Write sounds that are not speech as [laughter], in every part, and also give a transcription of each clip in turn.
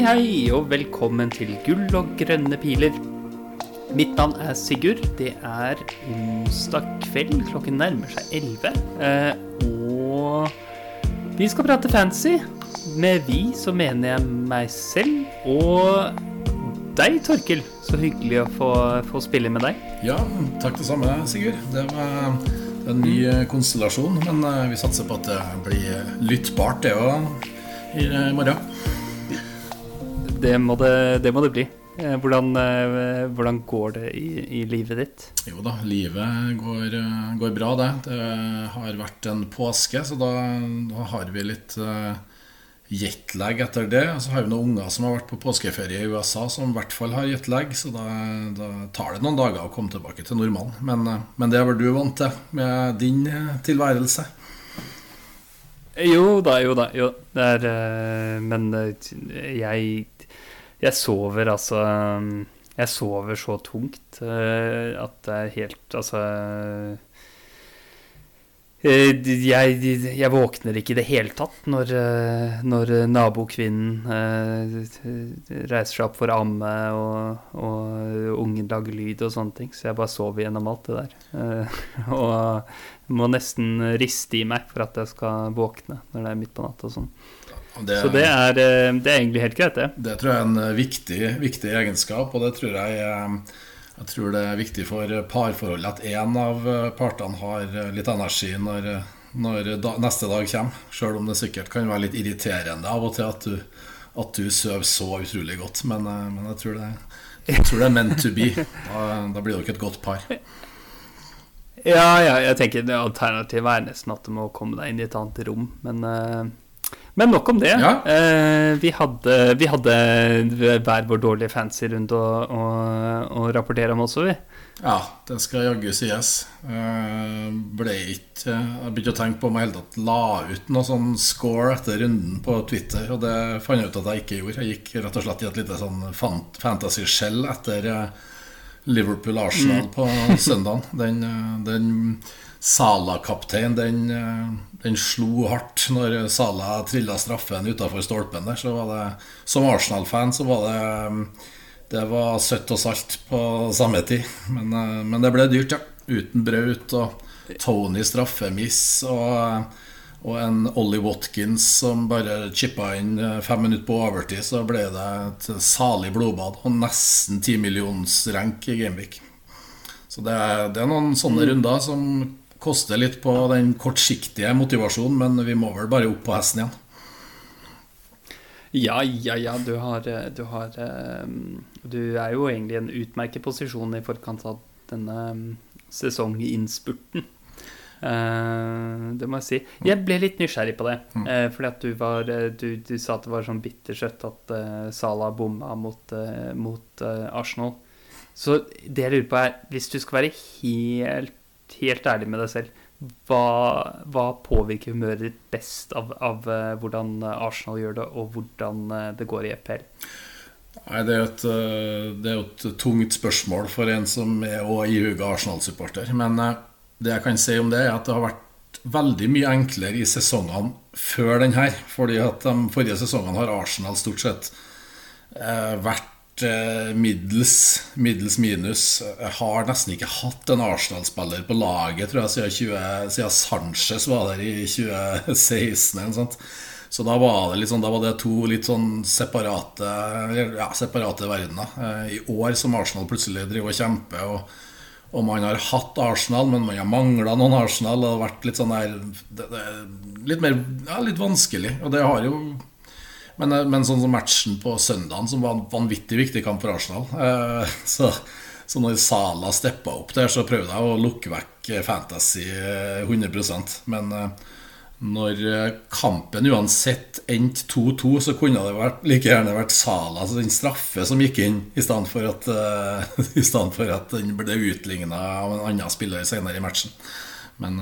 Hei, hei, og velkommen til Gull og grønne piler. Mitt navn er Sigurd. Det er onsdag kveld. Klokken nærmer seg 11. Eh, og vi skal prate fancy. Med vi så mener jeg meg selv og deg, Torkel. Så hyggelig å få, få spille med deg. Ja, takk det samme, Sigurd. Det var en ny eh, konstellasjon, men eh, vi satser på at det blir lyttbart, det òg, i morgen. Det må det, det, må det bli. Eh, hvordan, hvordan, går det i, i, livet ditt? Jo da, livet går, går, bra, det. Det har vært en påske, så da, da har vi litt jetlag etter det. Og Så har vi noen unger som har vært på påskeferie i USA, som i hvert fall har jetlag. Så da, da, tar det noen dager å komme tilbake til normalen. Men, men det er vel du vant til med din tilværelse? Jo da, jo da. Jo. Det er eh, Men eh, jeg Jeg sover altså Jeg sover så tungt eh, at det er helt Altså Eh, jeg, jeg, våkner ikke i det hele tatt når, eh, når nabokvinnen reiser seg opp for å amme og, og, ungen lager lyd og sånne ting. Så jeg bare sover gjennom alt det der. [laughs] og må nesten riste i meg for at jeg skal våkne når det er midt på natta og sånn. Det, så det er, det er, egentlig helt greit, det. Det tror jeg er en viktig, viktig egenskap, og det tror jeg jeg tror det er viktig for parforholdet at én av partene har litt energi når, når da, neste dag kommer. Sjøl om det sikkert kan være litt irriterende av og til at du, at du sover så utrolig godt. Men, men jeg, tror det, jeg, tror det, er meant to be. Da, da blir dere et godt par. Ja, ja, jeg tenker det alternativet er nesten at du må komme deg inn i et annet rom. Men men nok om det. Ja. Eh, vi, hadde, vi, hadde, hver vår dårlige fancy-runde å, å, å, rapportere om også, vi. Ja, det skal jaggu sies. Eh, ble ikke Jeg begynte å tenke på om jeg helt tatt la ut noe sånn score etter runden på Twitter, og det fant jeg ut at jeg ikke gjorde. Jeg gikk rett og slett i et lite sånn fantasy-skjell etter eh, Liverpool-Arsenal mm. på søndag. Den, eh, den Sala-kaptein, den, eh, den, slo hardt når Sala trilla straffen utafor stolpen der. Så var det, som Arsenal-fan så var det eh, Det var søtt og salt på samme tid. Men, eh, men det ble dyrt, ja. Uten Braut og Tony straffemiss og, og en Ollie Watkins som bare chippa inn fem minutter på overtid, så ble det et salig blodbad og nesten timillionsrenk i Gameweek. Så det er, det er noen sånne mm. runder som koster litt på den kortsiktige motivasjonen, men vi må vel bare opp på hesten igjen. Ja, ja, ja. Du har, du har Du er jo egentlig i en utmerket posisjon i forkant av denne sesonginnspurten. Uh, det må jeg si. Jeg ble litt nysgjerrig på det. Uh, fordi at du var du, du, sa at det var sånn bittersøtt at Sala Salah bomma mot, mot Arsenal. Så det jeg lurer på, er Hvis du skal være helt helt ærlig med deg selv, hva, hva påvirker humøret ditt best av, av, uh, hvordan Arsenal gjør det, og hvordan uh, det går i EPL? Nei, det er, et, uh, det er et tungt spørsmål for en som er og ihuga Arsenal-supporter. Men det jeg kan si om det, er at det har vært veldig mye enklere i sesongene før den her. Fordi at de forrige sesongene har Arsenal stort sett vært Eh, middels, middels minus. Jeg har nesten ikke hatt en Arsenal-spiller på laget tror jeg, siden, 20, siden Sanchez var der i 2016. Eller sånt. Så da var det, sånn, da var det to litt sånn separate, ja, separate verdener. Eh, I år som Arsenal plutselig driver og kjemper, og, og, man har hatt Arsenal, men man har mangla noen Arsenal. Det har vært litt sånn der Litt mer ja, litt vanskelig. Og det har jo men, eh, men sånn som matchen på søndagen, som var en vanvittig viktig kamp for Arsenal eh, [laughs] så, så når Sala steppa opp der, så prøvde jeg å lukke vekk Fantasy 100 eh, Men når kampen uansett endte 2-2, så kunne det vært, like gjerne vært Sala, altså den straffe som gikk inn, i stedet for at, [laughs] i stedet for at den ble utligna av en annen spiller senere i matchen. Men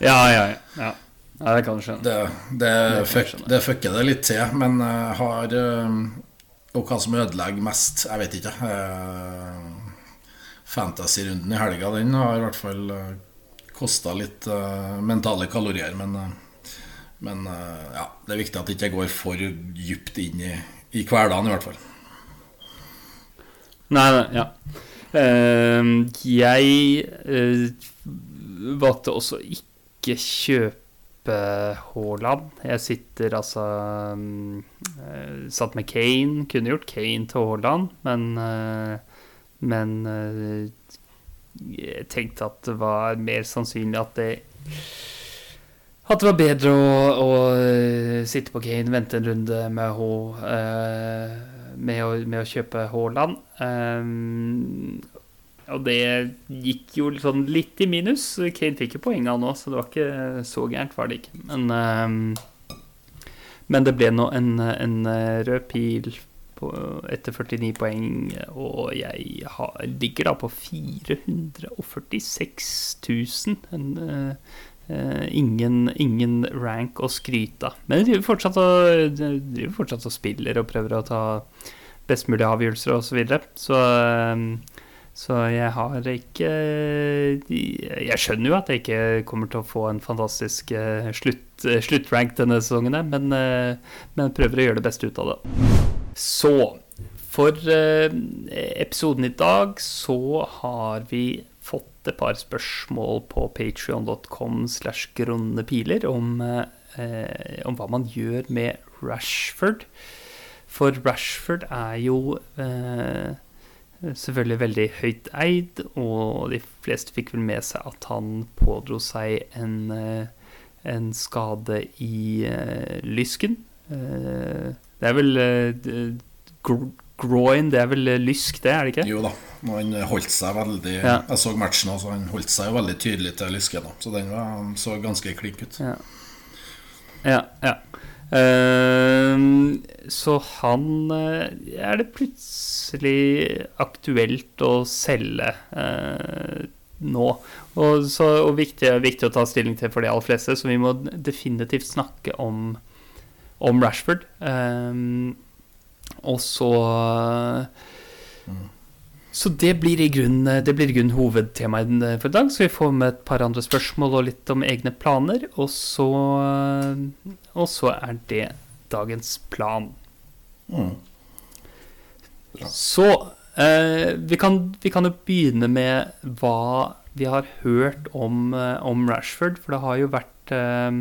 Ja, ja, ja. Ja, det kan du skjønne. Det, det, fuck, det fucker det litt til, men uh, har uh, Og hva som ødelegger mest, jeg vet ikke. Uh, Fantasy-runden i helga, den har i hvert fall uh, kosta litt mentale kalorier, men men ja, det er viktig at det ikke går for dypt inn i, I hverdagen, i hvert fall. Nei, nei, ja. Uh, jeg uh, valgte også ikke kjøpe Haaland. Jeg sitter altså um, Satt med Kane. Kunne gjort Kane til Haaland, men Men jeg tenkte at det var mer sannsynlig at det at det var bedre å, å sitte på Kane, vente en runde med, H, med, å, med å, kjøpe Haaland. Um, og det gikk jo sånn litt i minus. Kane fikk jo poeng nå, så det var ikke så gærent, var det ikke. Men, um, men det ble nå en, en rød pil på, etter 49 poeng, og jeg har, ligger da på 446 000. En, uh, ingen, ingen, rank å skryte av. Men de driver fortsatt og, driver og spiller og prøver å ta best mulig avgjørelser osv. Så, videre. så uh, så jeg har ikke Jeg skjønner jo at jeg ikke kommer til å få en fantastisk uh, slutt, sluttrank denne sesongen, men, men prøver å gjøre det beste ut av det. Så for episoden i dag så har vi fått et par spørsmål på patrion.com slash grønne piler om, eh, om, hva man gjør med Rashford. For Rashford er jo eh, selvfølgelig veldig høyt eid, og de fleste fikk vel med seg at han pådro seg en, eh, en skade i uh, lysken. Uh, det er vel uh, groin, det er vel lysk, det, er det ikke? Jo da. Han holdt seg veldig ja. Jeg så matchen, altså. Han holdt seg veldig tydelig til lysken. Så den var, så ganske klink ut. Ja, ja. ja. Uh, så han uh, Er det plutselig aktuelt å selge uh, nå? Og, så, og viktig, viktig, å ta stilling til for de aller fleste, så vi må definitivt snakke om, om Rashford. Uh, og så Så det blir i grunnen, det blir i grunnen hovedtemaet for i dag. Så vi får med et par andre spørsmål og litt om egne planer. Og så, og så er det dagens plan. Mm. Så eh, vi, kan, vi, kan, jo begynne med hva vi har hørt om, eh, om Rashford. For det har jo vært eh,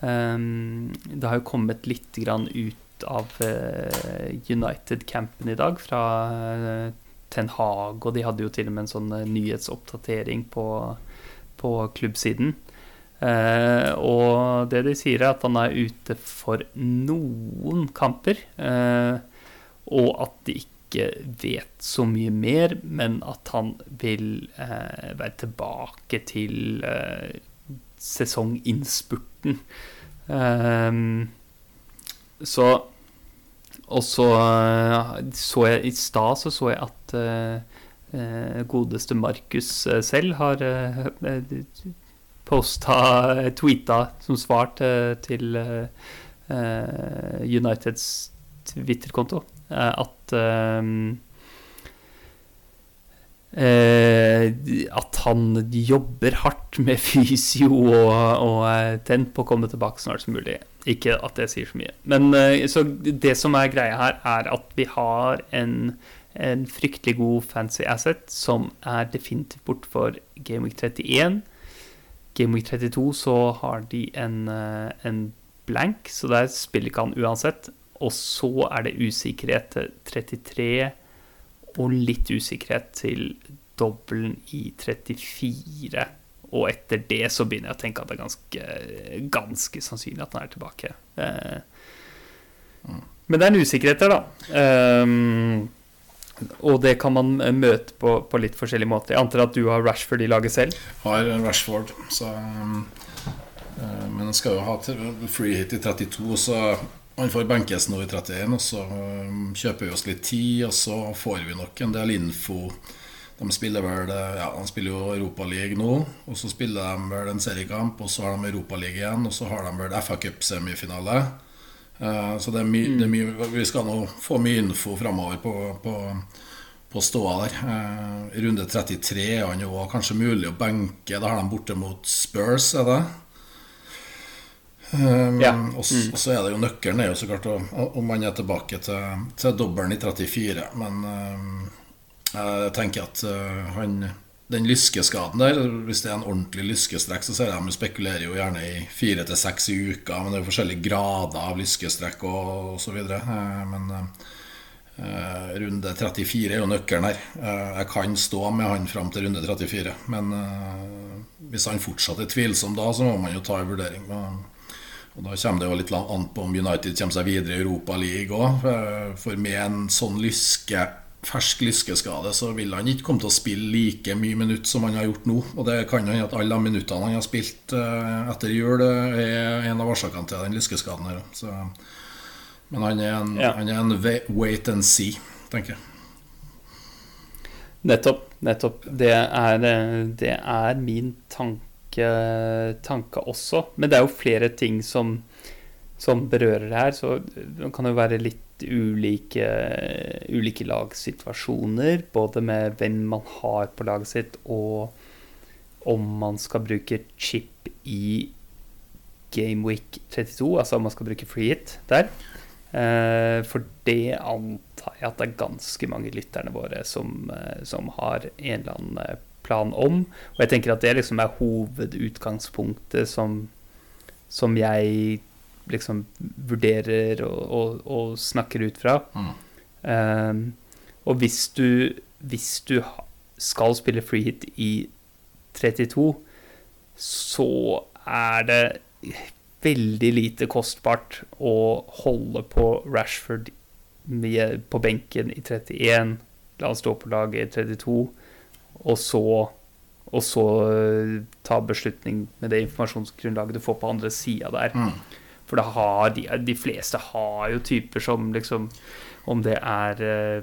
um, Det har jo kommet litt grann ut av uh, United-campen i dag, fra uh, Ten Hag, og de hadde jo til og med en sånn uh, nyhetsoppdatering på, på klubbsiden. og det de sier, er at han er ute for noen kamper, og at de ikke vet så mye mer, men at han vil være tilbake til sesonginnspurten. Um, så Og så eh, så jeg i stad så så jeg at uh, godeste Markus selv har uh, posta, tweeta som svar til, til uh, Uniteds Twitter-konto at at han jobber hardt med fysio og, og tent på å komme tilbake snart som mulig. Ikke at det sier så mye. Men eh, så det som er greia her, er at vi har en, en fryktelig god fancy asset som er definitivt bort for Gameweek 31. Gameweek 32 så har de en, eh, en blank, så der spiller ikke han uansett. Og så er det usikkerhet til 33 og litt usikkerhet til dobbelen i 34. Og etter det så begynner jeg å tenke at det er ganske, ganske sannsynlig at han er tilbake. Eh, men det er en usikkerhet der, da. Um, og det kan man møte på, på, litt forskjellige måter. Jeg antar at du har Rashford i laget selv? Har Rashford, så Men han skal jo ha free hit i 32, så han får benkes nå i 31, og så um, kjøper vi oss litt tid, og så får vi nok en del info. De spiller vel ja, de spiller jo Europaliga nå, og så spiller de vel en seriekamp, og så har de Europaliga igjen, og så har de vel FA Cup-semifinale. Uh, så det er, my, mm. det er mye Vi skal nå få mye info framover på, på, på ståa der. Uh, runde 33 er han jo kanskje mulig å benke. Da har de borte mot Spurs, er det? Um, Ja. Og og så er det jo nøkkelen er jo så klart om man er tilbake til, til dobbelen i 34. Men um, jeg tenker at uh, han den lyskeskaden der, hvis det er en ordentlig lyskestrekk, så ser jeg de spekulerer jo gjerne i fire til seks i uka, men det er jo forskjellige grader av lyskestrekk og, osv. så videre. Eh, Men uh, runde 34 er jo nøkkelen her. Uh, jeg kan stå med han fram til runde 34, men uh, hvis han fortsatt er tvilsom da, så må man jo ta en vurdering. Og, og Da kommer det jo litt an på om United kommer seg videre i Europa League òg. For med en sånn lyske, fersk lyskeskade så vil han ikke komme til å spille like mye minutt som han har gjort nå. Og det kan hende at alle de minuttene han har spilt eh, etter jul, eh, er en av årsakene til den lyskeskaden. her så, Men han er en, Ja. han er en wait and see, tenker jeg. Nettopp. nettopp. Det er, eh, det er min tanke, tanke også. Men det er jo flere ting som, som berører det her. Så det kan jo være litt ulike, ulike lagsituasjoner. Både med hvem man har på laget sitt, og om man skal bruke chip i Gameweek 32. Altså om man skal bruke free hit der. Eh, For det antar jeg at det er ganske mange lytterne våre som, eh, som har en eller annen eh, plan om. Og jeg tenker at det liksom er hovedutgangspunktet som, som jeg liksom vurderer og, og, og snakker ut fra. Mm. Um, og hvis du, hvis du skal spille free hit i 32, så er det veldig lite kostbart å holde på Rashford på benken i 31, la han stå på laget i 32, og så, og så eh, ta beslutning med det informasjonsgrunnlaget du får på andre sida der. Mm. For det har, de, de fleste har jo typer som liksom Om det er eh,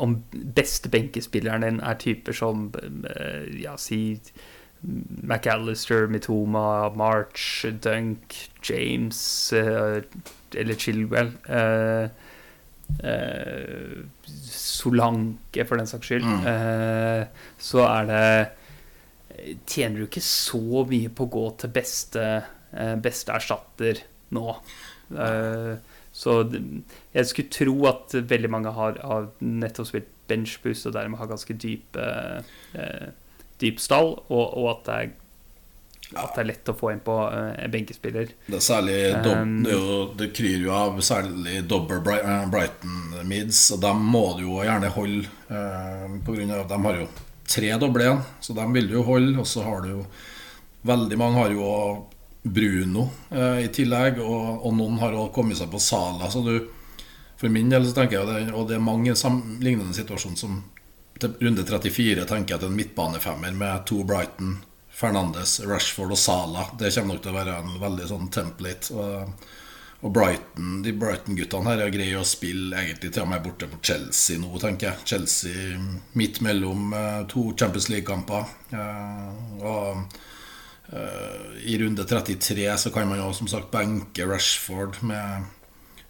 Om beste benkespilleren din er typer som eh, Ja, si McAllister, Mitoma, March, Dunk, James eller Chilwell. eh, Solanke, for den saks skyld. Mm. eh, så er det Tjener du ikke så mye på å gå til beste, eh, beste erstatter nå? Eh, så jeg skulle tro at veldig mange har, har nettopp spilt benchboost og dermed har ganske dyp, eh, dyp stall, og, og at, det er, at det er lett å få inn på uh, benkespiller. Det er særlig Um, det, jo, det kryr jo av særlig dobber eh, Brighton mids, og dem må du jo gjerne holde. Uh, på grunn av, de har jo tre doble igjen, så dem vil du jo holde. Og så har du jo Veldig mange har jo Bruno uh, i tillegg, og, og noen har også kommet seg på Sala. Så du, for min del så tenker jeg det, Og det er mange lignende situasjoner som til runde 34 tenker jeg at en midtbanefemmer med to Brighton, Fernandes, Rashford og Sala Det kommer nok til å være en veldig sånn template. Og, og Brighton, de Brighton-guttene her er greie å spille egentlig til og med borte på Chelsea nå, tenker jeg. Chelsea midt mellom eh, to Champions League-kamper. Eh, og eh, i runde 33 så kan man jo som sagt benke Rashford med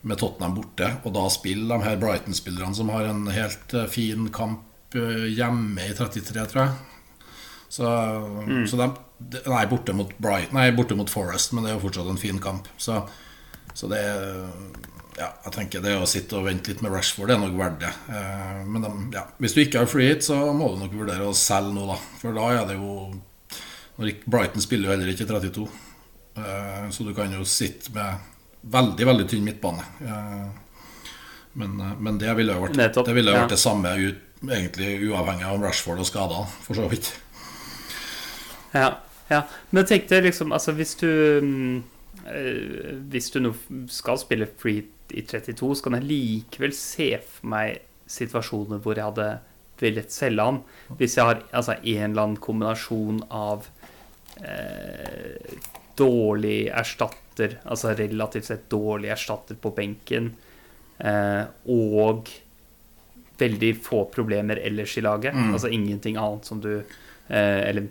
med Tottenham borte, og da spille de her Brighton-spillerne som har en helt fin kamp hjemme i 33, tror jeg. Så, så de, de, Nei, borte mot Bright, Nei, borte mot Forest, men det er jo fortsatt en fin kamp. Så, så det Ja, jeg tenker det å sitte og vente litt med Rashford, det er nok verdt det. Eh, Men de, ja, hvis du ikke har free hit, så må du nok vurdere å selge nå, da. For da er det jo når Brighton spiller jo heller ikke 32. Eh, Så du kan jo sitte med veldig, veldig tynn midtbane. Eh, Men, men det ville jo vært Nettopp, det, ville jo ja. vært det samme ut, egentlig uavhengig av om Rashford og skader, for så vidt. Ja, ja. Men jeg tenkte liksom Altså, hvis du eh, Hvis du nå skal spille free i 32, så kan jeg likevel se for meg situasjoner hvor jeg hadde villet selge han. Hvis jeg har altså, en eller annen kombinasjon av øh, dårlig erstatter, altså relativt sett dårlig erstatter på benken, øh, og veldig få problemer ellers i laget. Mm. Altså ingenting annet som du Eller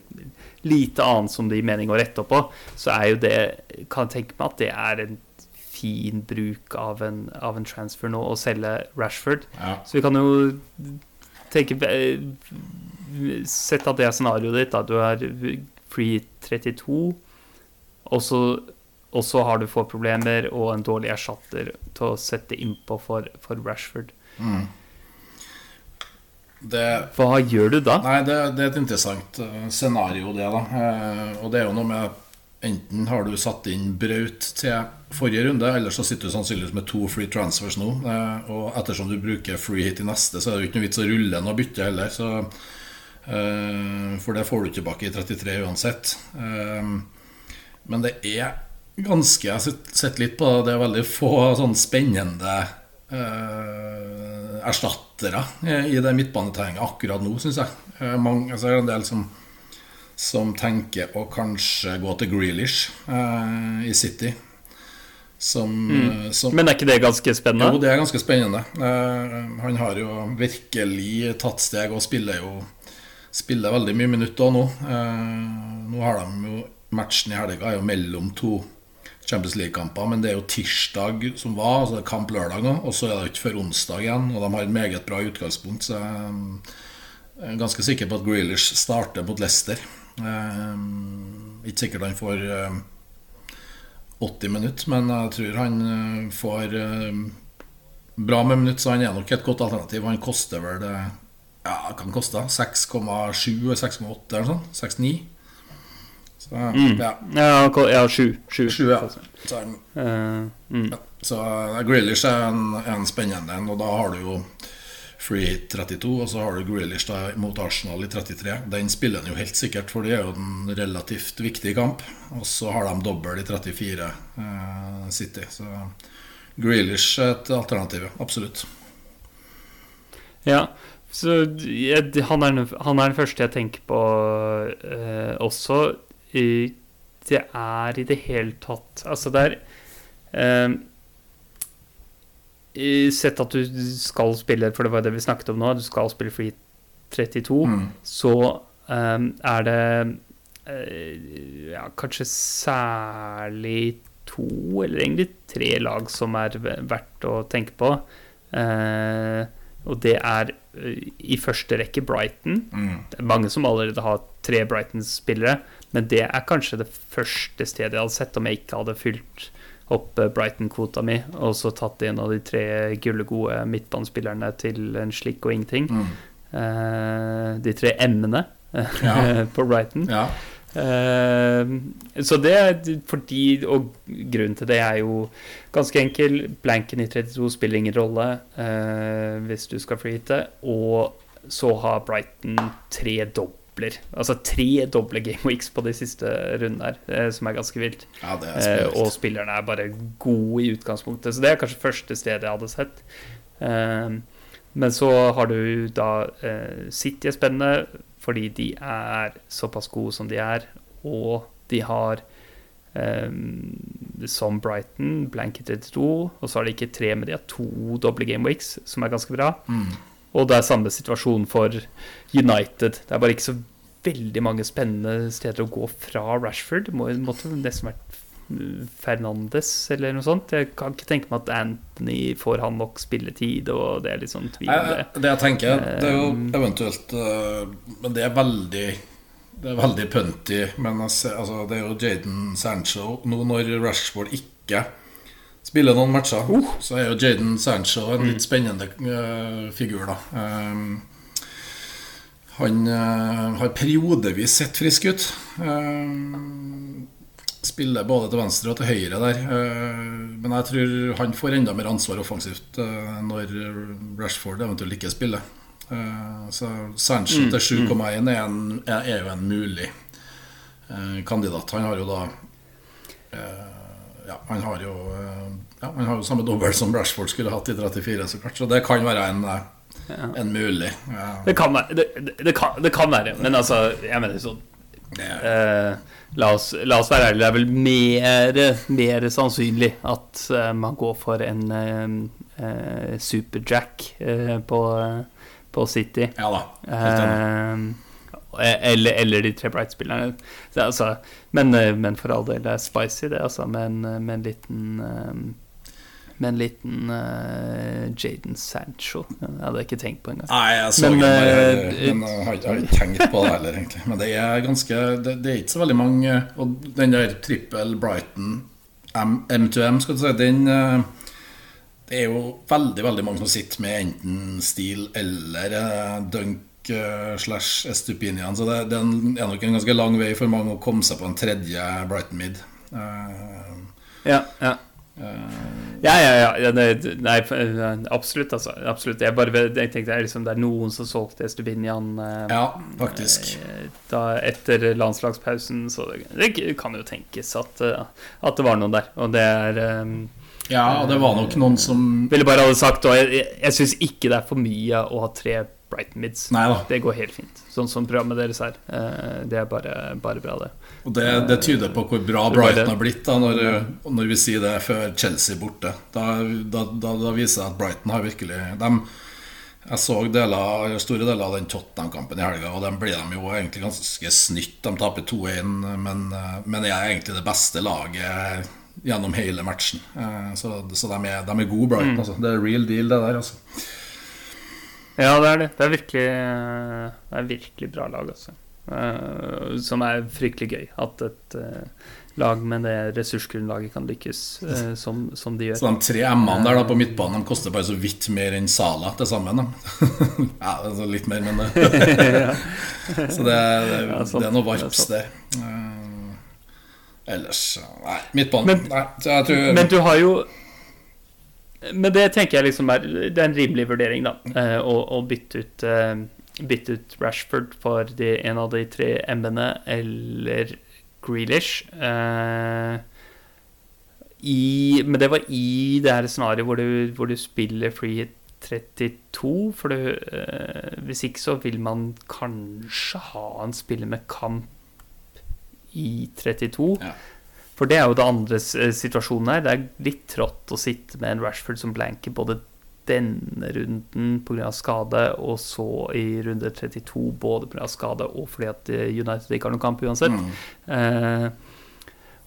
lite annet som det gir mening å rette opp på. Så er jo det Kan jeg tenke meg at det er en fin bruk av en, av en transfer nå, å selge Rashford. Ja. Så vi kan jo tenke eh, Sett at det er scenarioet ditt. da Du er free 32, og så og så har du få problemer og en dårlig erstatter til å sette innpå for, for Rashford. Mm. Det, Hva gjør du da? nei, det, det er et interessant eh, scenario, det, da. Eh, og det er jo noe med Enten har du satt inn Braut til forrige runde, eller så sitter du sannsynligvis med to free transfers nå. Eh, og ettersom du bruker free hit i neste, så er det jo ikke noe vits å rulle en og bytte heller. Så, for det får du tilbake i 33 uansett. Men det er ganske Jeg har sett litt på det, det er veldig få sånn spennende erstattere i det midtbaneterrenget akkurat nå, syns jeg. Eh, mange, altså, det er en del som som tenker å kanskje gå til Grealish eh, i City. Som, mm. som Men er ikke det ganske spennende? Jo, det er ganske spennende. Eh, han har jo virkelig tatt steg og spiller jo Spiller veldig mye minutter nå. Eh, nå har de jo Matchen i helga er jo mellom to Champions League-kamper, men det er jo tirsdag som var, altså det er kamp lørdag nå, og så er det ikke før onsdag igjen. Og de har et meget bra utgangspunkt, så jeg er ganske sikker på at Grealish starter mot Leicester. Eh, ikke sikkert han får eh, 80 minutter, men jeg tror han eh, får eh, bra med minutter, så han er nok et godt alternativ. Han koster vel det Ja, kan koste 6,7 eller 6,8 eller sånn? 6,9? Så ja. Ja, ja sju. Sju. Sju, ja. Så, Eh, mm. ja. så eh, Grealish er en, en spennende en, og da har du jo Free hit 32, og så har du Grealish da mot Arsenal i 33. Den spiller han jo helt sikkert, for det er jo en relativt viktig kamp. Og så har de dobbel i 34, uh, City. Så Grealish er et alternativ, absolutt. Ja, så jeg, han, er, han er den første jeg tenker på eh, også. Det er i det hele tatt Altså, det er eh, Sett at du skal spille, for det var det vi snakket om nå, du skal spille Free 32, Mm. så eh, er det eh, ja, kanskje særlig to, eller egentlig tre lag som er verdt å tenke på. Eh, og det er eh, i første rekke Brighton. Mm. Det er mange som allerede har tre Brighton-spillere, men det er kanskje det første stedet jeg hadde sett om jeg ikke hadde fylt opp eh, Brighton-kvota mi, og så tatt en av de tre gullegode midtbanespillerne til en slikk og ingenting. Mm. Uh, de tre M-ene eh, Ja. [laughs] på Brighton. Ja. Uh, så det er fordi Og grunnen til det er jo ganske enkel. Blanken i 32 spiller ingen rolle uh, hvis du skal freehite. Og så har Brighton tre dobler. Altså tre doble game weeks på de siste rundene her, eh, som er ganske vilt. ja, er Eh, og spillerne er bare gode i utgangspunktet. Så det er kanskje første stedet jeg hadde sett. Eh, men så har du da eh, City er spennende fordi de er såpass gode som de er, og de har eh, som Brighton, blanket 32, og så har de ikke tre, men de har to doble game weeks, som er ganske bra. Mm. Og det er samme situasjon for United. Det er bare ikke så veldig mange spennende steder å gå fra Rashford. Må, måtte nesten vært Fernandes eller noe sånt. Jeg kan ikke tenke meg at Anthony får han nok spilletid, og det er litt sånn tvil det. Jeg- tenker, det er jo eventuelt øh, Men det er veldig Det er veldig punty. Men altså, det er jo Jaden Sancho Nå når Rashford ikke spiller noen matcher, så er jo Jaden Sancho en litt spennende uh, figur, da. Um, han uh, har periodevis sett frisk ut. Um, spiller både til venstre og til høyre der. Men jeg tror han får enda mer ansvar offensivt når Rashford eventuelt ikke spiller. Så Sancho til 7,1 er, er er jo en mulig kandidat. Han har jo da Ja, han har jo eh, ja, Han har jo samme dobbel som Rashford skulle hatt i 34, så klart. Så det kan være en, eh, en mulig. eh, Det kan være, det, det, kan, det kan være, men altså, jeg mener sånn eh, la, oss, la oss være ærlige, det er vel mer, mer sannsynlig at uh, man går for en uh, superjack uh, på, på City. ja da. Helt enig. Eh, eller, eller de tre Bright-spillerne. Er Altså, men, eh, men for all del, det er spicy, det, altså, med en, med en liten eh, med en liten uh, Jaden Sancho. Jeg hadde ikke tenkt på engang. Nei, jeg så Men, den eh, men jeg har, jeg har ikke tenkt på det heller, egentlig. Men det er ganske Det, det er ikke så veldig mange Og den der trippel Brighton M2M, skal du si, den eh, Det er jo veldig veldig mange som sitter med enten Steel eller eh, Dunk eh, slash Estupinian. Så det, det er nok en ganske lang vei for mange å komme seg på en tredje Brighton Mid. Ja, ja. Ja, ja, ja. ja Nei, nei, absolutt, altså. Absolutt. Jeg, bare, jeg tenkte liksom, det er noen som solgte Estubinian eh, ja, faktisk. Da, etter landslagspausen, så det, det kan jo tenkes at, at, det var noen der. Og det er um, Ja, det var nok noen som Ville bare hadde sagt Og jeg, jeg, jeg syns ikke det er for mye å ha tre Brighton Mids. Neida. Det går helt fint, sånn som programmet deres er. Det er bare, bare bra, det. Og det, det, tyder på hvor bra Brighton har blitt da når, når vi sier det før Chelsea borte. Da, da, da, viser det at Brighton har virkelig de, Jeg så deler, store deler av den Tottenham-kampen i helga, og de blir de jo egentlig ganske snytt. De taper 2-1, men, men er egentlig det beste laget gjennom hele matchen. Eh, så, så de, er, de, er, gode, Brighton. Mm. Altså. Det er real deal, det der. altså Ja, det er det. Det er virkelig, det er virkelig bra lag, altså. Uh, som er fryktelig gøy. At et uh, lag med det ressursgrunnlaget kan lykkes uh, som, som, de gjør. Så de tre M-ene der da på midtbanen De koster bare så vidt mer enn Sala til sammen? [laughs] ja, altså litt mer, men [laughs] Så det, det, det, er noe varps der. ellers Nei, midtbanen men, nei, tror, men du har jo Men det tenker jeg liksom er Det er en rimelig vurdering, da, å, å bytte ut bytte ut Rashford for de, en av de tre M-ene eller Grealish. Eh, i, men det var i det her scenarioet hvor, hvor, du spiller free hit 32. For du, eh, hvis ikke så vil man kanskje ha en spiller med kamp i 32. Ja. For det er jo det andre situasjonen her. Det er litt trått å sitte med en Rashford som blanker både denne runden pga. skade, og så i runde 32 både pga. skade og fordi at eh, United ikke har noen kamp uansett. Mm. Eh,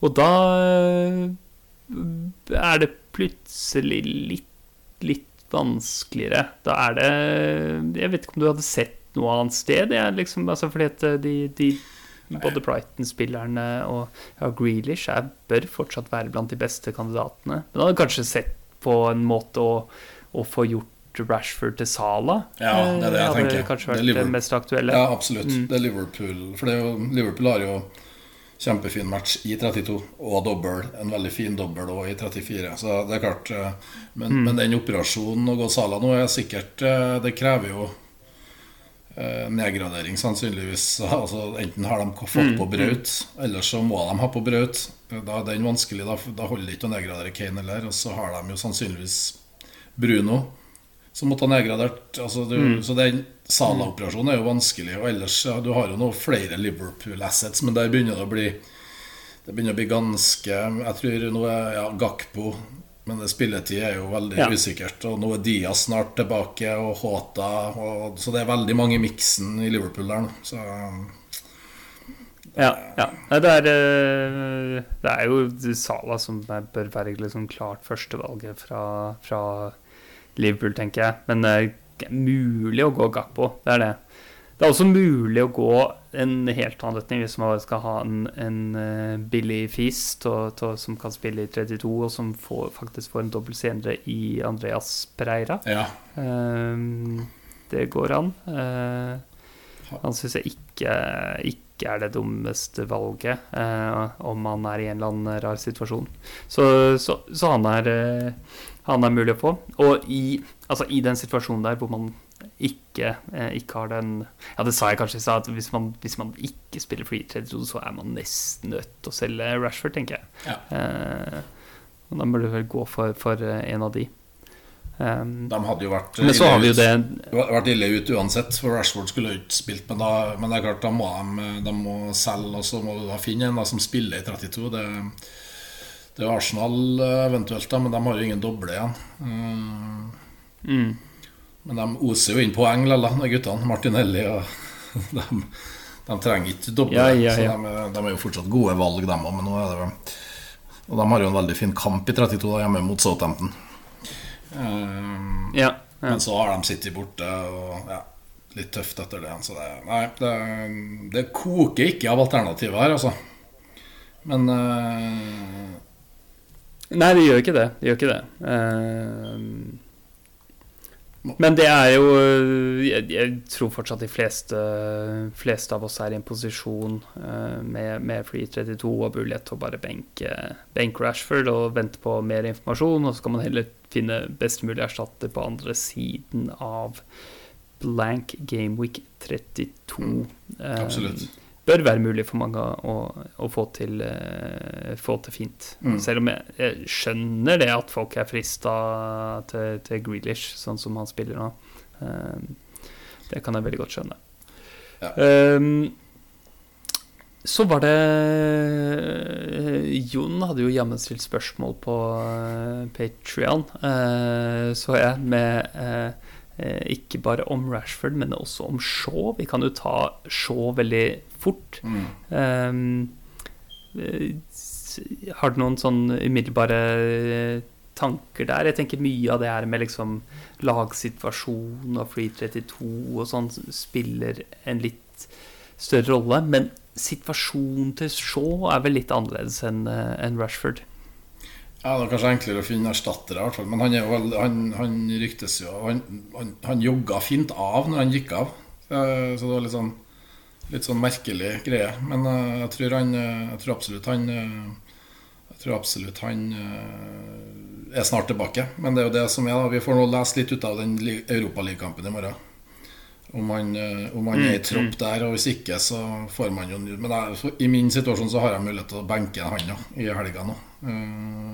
og da eh, er det plutselig litt, litt vanskeligere. Da er det Jeg vet ikke om du hadde sett noe annet sted? Det er liksom, altså fordi at de, de, de både Brighton-spillerne og ja, Grealish er, bør fortsatt være blant de beste kandidatene. Men hadde kanskje sett på en måte å å få gjort Rashford til Sala. Ja, det er det jeg hadde tenker. kanskje vært det, det mest aktuelle. Ja, absolutt. Mm. Det er Liverpool. For er jo, Liverpool har jo kjempefin match i 32 og dobbel. En veldig fin dobbel òg i 34. Så det er klart eh, Men, mm. men den operasjonen å gå Sala nå er sikkert eh, Det krever jo eh, nedgradering, sannsynligvis. [laughs] Altså, enten har de fått mm. på Braut, eller så må de ha på Braut. Da er den vanskelig. Da, da holder det ikke å nedgradere Kane heller. Og så har de jo sannsynligvis Bruno, som måtte ha nedgradert. Altså, du, mm. Så den Sala-operasjonen er jo vanskelig. Og ellers ja, Du har jo noe flere Liverpool-assets, men der begynner det å bli Det begynner å bli ganske Jeg tror nå er ja, Gakpo men spilletid er jo veldig ja. usikkert. Og nå er Diaz snart tilbake, og Håta og, Så det er veldig mange i miksen i Liverpool der nå. Så ja, ja. Det, er, eh, det er jo Sala som bør være liksom klart førstevalget fra, fra Liverpool, tenker jeg. Men det er mulig å gå Gakpo. Det er det. Det er også mulig å gå en helt annen retning hvis man skal ha en, en uh, billig fis som kan spille i 32, og som får, faktisk får en dobbelt senere i Andreas Pereira. Ja. Um, det går an. Uh, han syns jeg ikke, ikke, er det dummeste valget, om han er i en eller annen rar situasjon. Så, så, så han er han er mulig å få. Og i, altså, i den situasjonen der hvor man ikke, eh, ikke, har den Ja, det sa jeg kanskje i stad, at hvis man, hvis man, ikke spiller free trade, så er man nesten nødt til å selge Rashford, tenker jeg. Ja. Eh, og da bør du vel gå for, for eh, en av de. Um, de hadde jo vært men så har vi jo det vært ille ut uansett, for Rashford skulle jo ikke spilt. Men, da, men det er klart, da må de, de må selge, og så må du da finne en da, som spiller i 32. Det det er Arsenal eh, eventuelt, da, men de har jo ingen doble igjen. Eh, mm. Men de oser jo inn poeng, de guttene. Martinelli og [laughs] de, de trenger ikke doble. Ja, ja, ja. Så de, de, er jo fortsatt gode valg, dem òg. Men nå er det Og de har jo en veldig fin kamp i 32 da, hjemme mot Southampton. Um, ja, Men så har de City borte, og ja, litt tøft etter det. Så det, nei, det, det koker ikke av alternativer her, altså. Men uh, Nei, det gjør ikke det. Det gjør ikke det. Uh, men det er jo jeg, jeg, tror fortsatt de fleste, fleste, av oss er i en posisjon uh, med, med Free 32 og mulighet til å bare benke, benke Rashford og vente på mer informasjon. Og så kan man heller finne best mulig erstatter på andre siden av blank Gameweek 32. Mm, absolutt. Uh, bør være mulig for mange å, å få, til, uh, få, til, fint. Mm. Selv om jeg, jeg, skjønner det at folk er frista til, til Grealish, sånn som han spiller nå. Uh, det kan jeg veldig godt skjønne. Ja. Um, så var det Jon hadde jo jammen stilt spørsmål på Patrion, så jeg, med ikke bare om Rashford, men også om Shaw. Vi kan jo ta Shaw veldig fort. Mm. Um, har du noen sånn umiddelbare tanker der? Jeg tenker mye av det her med liksom lagsituasjon og Free 32 og sånn spiller en litt større rolle. Men situasjonen til Shaw er vel litt annerledes enn en Rashford. Ja, Det er kanskje enklere å finne erstattere, hvert fall. Men han, vel, han, han ryktes jo Han, han, han jogga fint av når han gikk av. Så det var litt sånn litt sånn merkelig greie. Men uh, jeg, tror uh, jeg tror absolutt han uh, Jeg tror absolutt han er snart tilbake. Men det er jo det som er, da. Vi får nå lese litt ut av den Europaligakampen i morgen. Om han, om man er i mm, tropp mm. der, og hvis ikke, så får man jo Men jeg, i min situasjon så har jeg mulighet til å benke han ja, i helga nå.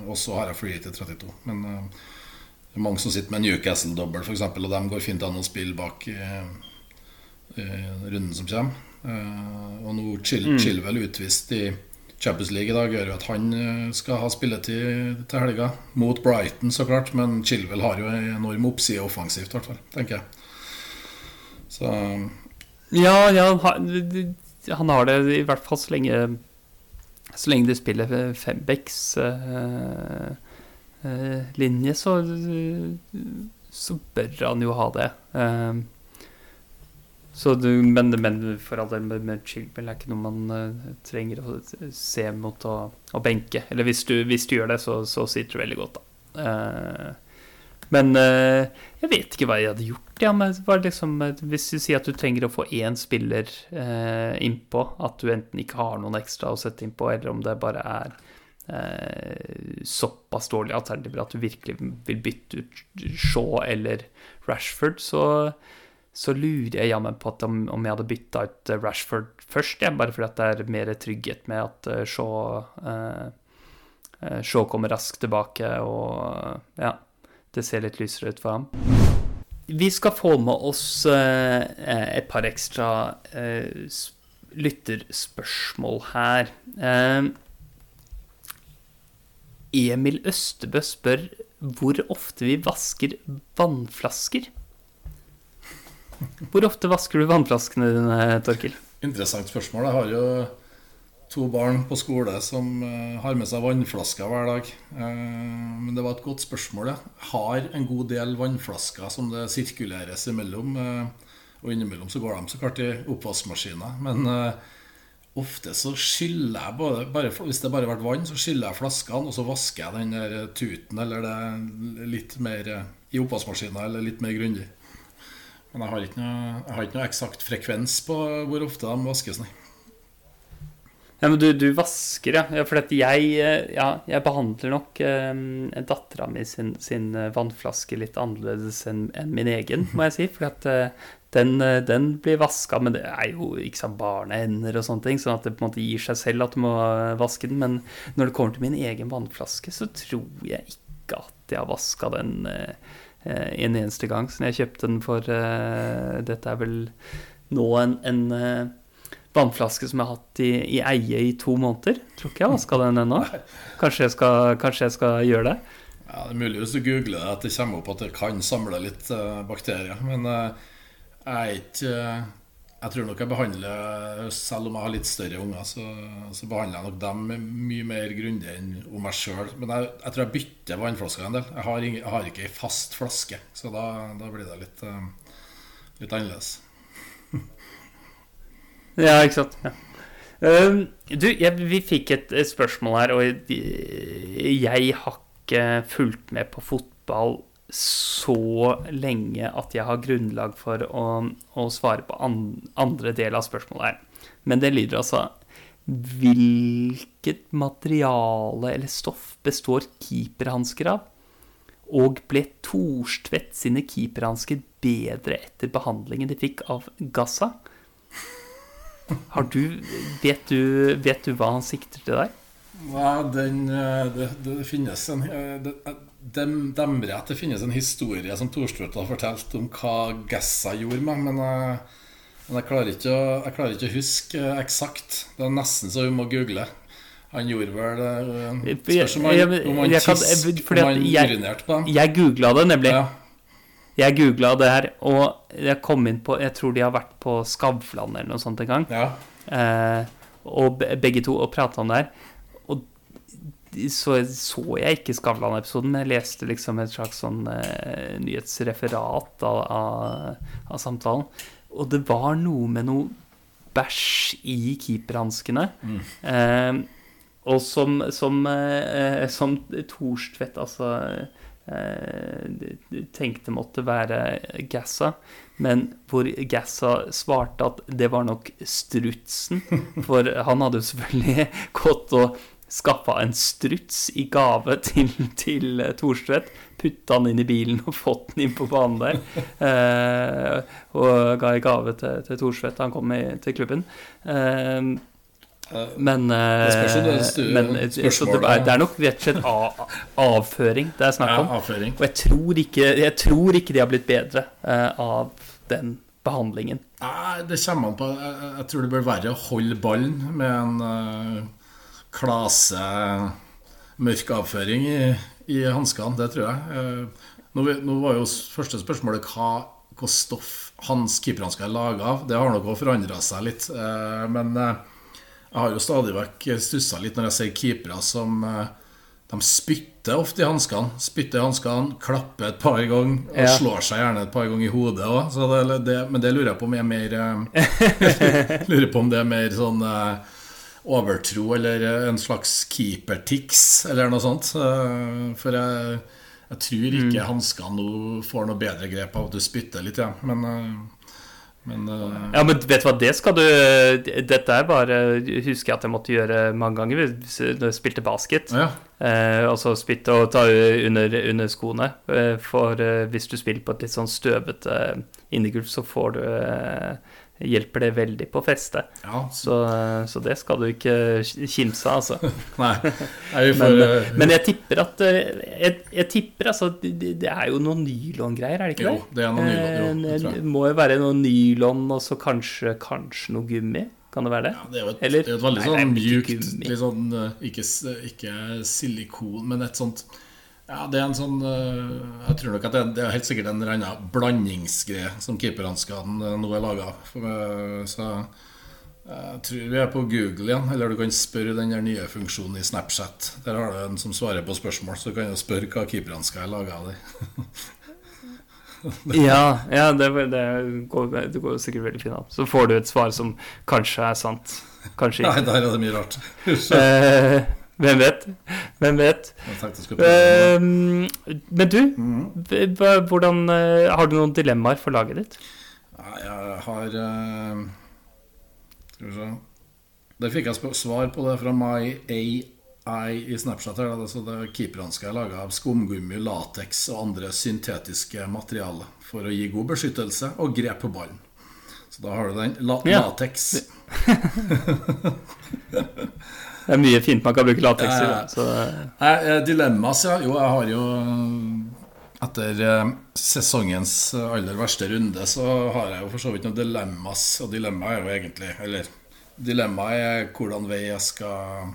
og så har jeg flyet til 32. Men det er mange som sitter med Newcastle-dobbel, f.eks., og de går fint an å spille bak i, i runden som kommer. Uh, og nå Chil mm. Chilwell utvist i Champions League i dag gjør jo at han eh, skal ha spilletid til helga. Mot Brighton, så klart, men Chilwell har jo en enorm oppside offensivt, i hvert fall, tenker jeg. Så Ja, ja han har det i hvert fall så lenge Så lenge de spiller fembecks uh, uh, linje, så, så bør han jo ha det. Uh, du, men, men, for all del med, med Chilwell er ikke noe man uh, trenger å se mot å, å benke. Eller hvis du, hvis du, gjør det, så, så sitter du veldig godt, da. Uh, men uh, jeg vet ikke hva jeg hadde gjort. Ja, liksom, hvis du sier at du trenger å få én spiller eh, innpå, at du enten ikke har noen ekstra å sette innpå, eller om det bare er såpass dårlige alternativer at du virkelig vil bytte ut Shaw eller Rashford, så så lurer jeg jammen på om, om, jeg hadde bytta ut eh, Rashford først, ja, bare fordi det er mer trygghet med at uh, Shaw, uh, Shaw kommer raskt tilbake, og ja, det ser litt lysere ut for ham. Vi skal få med oss uh, et par ekstra lytterspørsmål her. Emil Østebø spør hvor ofte vi vasker vannflasker. Hvor ofte vasker du vannflaskene dine, Torkil? Interessant spørsmål. Jeg har jo to barn på skole som uh, har med seg vannflasker hver dag. Uh, men det var et godt spørsmål. Jeg har en god del vannflasker som det sirkuleres imellom. Uh, og innimellom så går de så klart i oppvaskmaskiner. Men ofte så skyller jeg både, bare, Hvis det bare har vært vann, så skyller jeg flaskene, og så vasker jeg den der tuten eller det litt mer i oppvaskmaskinen eller litt mer grundig. Men jeg har ikke noe, jeg har ikke noe eksakt frekvens på hvor ofte de vaskes, nei. Ja, men du, du vasker, ja. ja for jeg, eh, ja, jeg behandler nok eh, dattera mi sin, sin, eh, vannflaske litt annerledes enn en min egen, må jeg si. For at eh, den, eh, den, blir vaska, men det er jo ikke sant, barnehender og sånne ting. Sånn at det på en måte gir seg selv at du må vaske den. Men når det kommer til min egen vannflaske, så tror jeg ikke at jeg har vaska den. Eh, en eneste gang siden jeg kjøpte den for eh, Dette er vel nå en, en vannflaske som jeg har hatt i, i, eie i to måneder. Tror ikke jeg har vaska den ennå. Kanskje, kanskje, jeg skal gjøre det? Ja, Det er mulig hvis du googler det at det kommer opp at det kan samle litt uh, bakterier. Men jeg er ikke jeg tror nok jeg behandler Selv om jeg har litt større unger, så, så behandler jeg nok dem mye mer grundig enn om meg sjøl. Men jeg, jeg, tror jeg bytter vannflasker en del. Jeg har, jeg har ikke ei fast flaske, så da, da blir det litt, uh, litt annerledes. Ja, ikke sant. Ja. Uh, du, jeg, vi fikk et, et, spørsmål her, og jeg, har ikke fulgt med på fotball så lenge at jeg har grunnlag for å, å svare på an, andre del av spørsmålet her. Men det lyder altså Hvilket materiale eller stoff består keeperhansker av? Og ble Thorstvedt sine keeperhansker bedre etter behandlingen de fikk av Gaza? Har du vet, du vet du hva han sikter til der? Nei, den eh, det, det, finnes en eh, det, dem, demrer at det finnes en historie som Thorstvedt har fortalt om hva Gessa gjorde med, men jeg, men jeg, klarer ikke å, jeg klarer ikke å huske eksakt. Det er nesten så vi må google. Han gjorde vel eh, Spørs om han, om han, tiss, om han urinerte på dem. Jeg googla det, nemlig. Ja. Jeg googla det her, og jeg kom inn på Jeg tror de har vært på Skavlan eller noe sånt en gang. Ja. Eh, og begge to og prata om det her. Og så så jeg ikke Skavlan-episoden, men jeg leste liksom et slags sånn eh, nyhetsreferat av, av, av, samtalen. Og det var noe med noe bæsj i keeperhanskene. Mm. Eh, og som, som, eh, som Thorstvedt, altså Eh, tenkte måtte være Gassa, men hvor Gassa svarte at det var nok strutsen. For han hadde jo selvfølgelig gått og skaffa en struts i gave til, til Thorstvedt. Putta han inn i bilen og fått den inn på banen der. Eh, og ga i gave til, til Thorstvedt da han kom i, til klubben. Eh, men, det, er, det, nok rett og slett avføring det er snakk om. Ja, og jeg tror, ikke, jeg tror, ikke, de har blitt bedre uh, av den behandlingen. Nei, det kommer an på jeg, jeg, tror det bør være å holde ballen med en uh, klase mørk avføring i, i hanskene. Det tror jeg. Uh, nå, nå, var jo første spørsmålet hva, hva stoff hans keeperhansker er laga av. Det har nok òg forandra seg litt. Uh, men jeg har jo stadig vekk stussa litt når jeg ser keepere som eh, De spytter ofte i hanskene. Spytter i hanskene, klapper et par ganger og ja. slår seg gjerne et par ganger i hodet òg. Men det lurer jeg på om er mer eh, [laughs] Lurer på om det er mer sånn eh, overtro eller en slags keepertics eller noe sånt. For jeg, jeg tror ikke mm. hanskene nå får noe bedre grep av at du spytter litt, ja. men men, uh... Ja, men vet du hva, det skal du Dette er bare Husker jeg at jeg måtte gjøre mange ganger når jeg spilte basket. Ja. Eh, og så spilte og ta under, under skoene. Eh, for eh, hvis du spiller på et litt sånn støvete innegulv, så får du eh, hjelper det veldig på feste. Ja. Så, så, det skal du ikke kimse av, altså. [laughs] Nei. for... men, uh, men, jeg tipper at eh, jeg, jeg tipper altså det, det, er jo noen nylongreier, er det ikke jo, det? det er noen nylon, jo, det må jo være noe nylon og så kanskje, kanskje noe gummi. Kan det være det? Ja, det er jo et, Eller, det er et veldig sånn mjukt, litt sånn ikke, ikke silikon, men et sånt ja, det er en sånn eh, Jeg tror nok at det, det er helt sikkert en eller annen blandingsgreie som keeperhanskene nå er laga. Eh, så jeg tror vi er på Google igjen. Eller du kan spørre den der nye funksjonen i Snapchat. Der har du en som svarer på spørsmål, så du kan jo spørre hva keeperhansker er laga av. [laughs] ja, ja det, det, går, det går sikkert veldig fint an. Så får du et svar som kanskje er sant. Kanskje ikke. Nei, der er det mye rart. [laughs] eh, hvem vet? Hvem vet? Uh, men du, mm. hvordan, uh, har du noen dilemmaer for laget ditt? Jeg har uh, Skal vi se Der fikk jeg svar på det fra My AI i Snapchat. Her, det, er det Keeperhansker er laga av skumgummi, lateks og andre syntetiske materialer for å gi god beskyttelse og grep på ballen. Så da har du den. La ja. Lateks. [laughs] [laughs] Det er mye fint man kan bruke lateks i. ja. Eh, dilemmas, ja. Jo, jeg har jo Etter eh, sesongens aller verste runde så har jeg jo for så vidt noen dilemmas. Og dilemma er jo egentlig Eller dilemmaet er hvordan vei jeg skal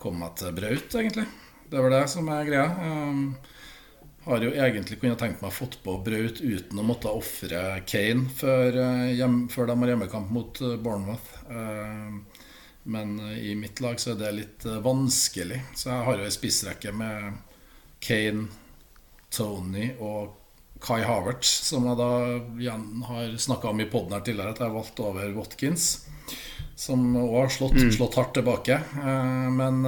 komme meg til Braut, egentlig. Det var det som er greia. Jeg har jo egentlig kunnet tenkt meg å fått på Braut uten å måtte ofre Kane før, eh, hjem, før de har hjemmekamp mot Bournemouth. Men eh, i mitt lag så er det litt eh, vanskelig. Så jeg har jo ei spissrekke med Kane, Tony og Kai Havertz, som jeg da igjen har snakka om i poden her tidligere, at jeg har valgt over Watkins. Som òg har slått, mm. slått, hardt tilbake. Eh, men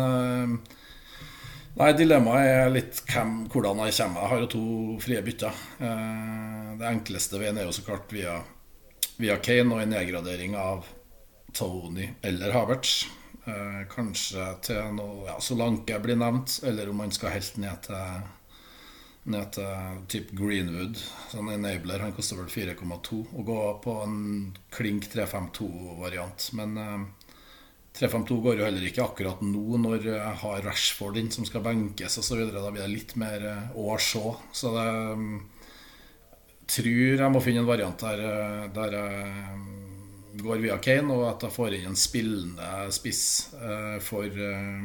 Nei, dilemmaet er litt hvem, hvordan jeg kommer. Jeg har jo to frie bytter. Det enkleste veien er jo så klart via, via Kane og en nedgradering av Tony eller Havertz. Eh, kanskje til noe ja, Solanke blir nevnt, eller om han skal helt ned til ned til type Greenwood, sånn enabler. Han koster vel 4,2. Å gå på en klink 352-variant. Men eh, 352 går jo heller ikke akkurat nå når jeg har Rashford inn som skal benkes osv. Da blir det litt mer eh, å se. Så det um, tror jeg må finne en variant der, eh, der jeg går via Kane, og at jeg får inn en spillende spiss eh, for eh,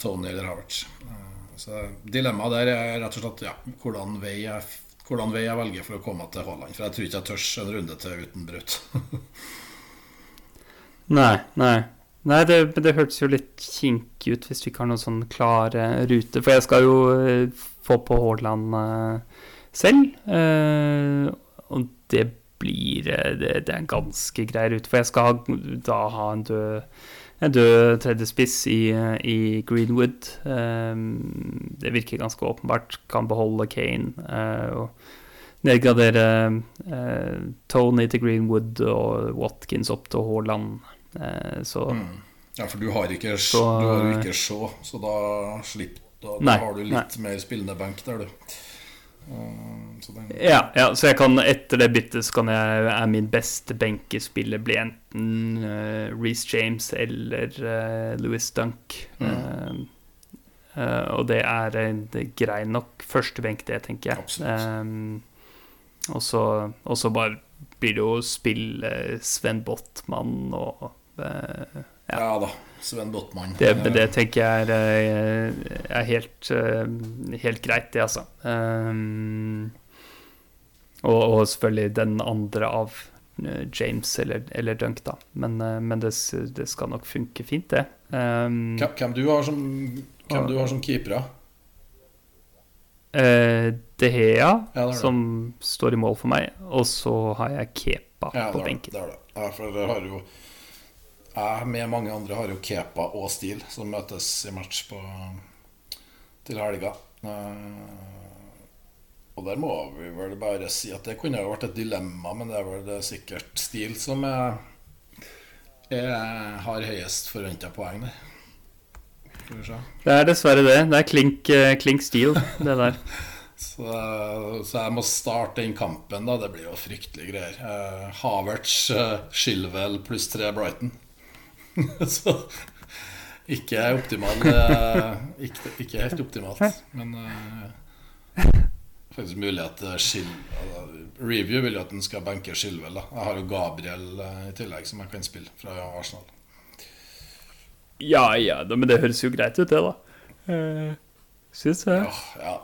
Tony eller Havertz. Eh, så dilemmaet der er rett og slett ja, hvordan, vei jeg, hvordan vei jeg velger for å komme til Haaland. For jeg tror ikke jeg tør en runde til uten brudd. [laughs] nei, nei. Nei, det, det hørtes jo litt kinkig ut hvis vi ikke har noen sånn klare rute. For jeg skal jo få på Haaland selv. Og det blir det, det, er en ganske grei rute. For jeg skal ha, da ha en død en død tredjespiss i, i Greenwood. Um, det virker ganske åpenbart. Kan beholde Kane uh, og nedgradere uh, Tony til Greenwood og Watkins opp til Haaland. Uh, så mm. Ja, for du har ikke så, du har ikke så, så da slipper da, da har du litt nei. mer spillende benk der, du. Den... Ja, ja, så jeg kan etter det byttet så kan jeg er min beste benkespiller bli enten uh, Reece James eller uh, Louis Dunk. Mm. Uh, og det er en grei nok førstebenk, det, tenker jeg. Um, og så bare blir det jo spill Sven Botman og ja. ja da. Sven Botman. Det, det tenker jeg er, eh, er helt, eh, helt, greit, det, altså. Um, og, og, selvfølgelig den andre av James eller, eller Dunk, da. Men, men det, det, skal nok funke fint, det. Um, hvem, du har som, hvem du har som keepere? Uh, De Hea, ja, som står i mål for meg. Og så har jeg Kepa ja, på benken. Det er det. Ja, for det har jo jeg med mange andre har jo Kepa og Stil som møtes i match på, til helga. Uh, og der må vi vel bare si at det kunne jo vært et dilemma, men det er vel det sikkert Stil som er, er, har høyest forventa poeng der. Det er dessverre det. Det er klink, eh, klink stil, det der. [laughs] så, så, jeg må starte den kampen, da. Det blir jo fryktelige greier. Uh, Havertz, uh, Shilwell pluss tre Brighton. [laughs] så ikke optimal eh, ikke, ikke, helt optimalt, men uh, faktisk mulig at Skil, Review vil jo at den skal benke Skilvel. Jeg har jo Gabriel uh, i tillegg, som jeg kan spille fra Arsenal. Ja, ja, men det høres jo greit ut, det, da. Uh, Syns jeg. Ja, ja.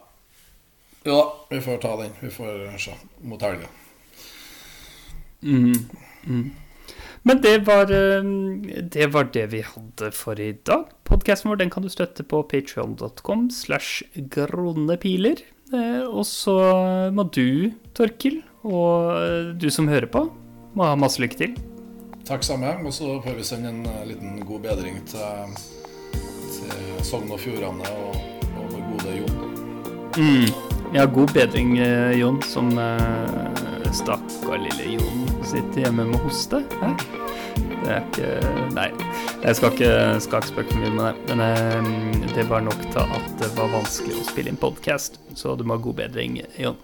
Jo da, vi får ta den. Vi får se mot helga. Mm. Mm. Men det var, eh, det var, det vi hadde for i dag. Podkasten vår den kan du støtte på patreon.com slash gronepiler. Eh, og så må du, Torkil, og eh, du som hører på, må ha masse lykke til. Takk samme. Og så får vi sende en liten god bedring til, til Sogn og Fjordane og, og vår gode Jon. Mm. Ja, god bedring, Jon, som Stakkar lille Jon sitter hjemme med hoste. Hæ? Det er ikke Nei, jeg skal ikke, skal ikke spøke for mye med det. Men eh, det var nok til at det var vanskelig å spille inn podkast, så du må ha god bedring, Jon.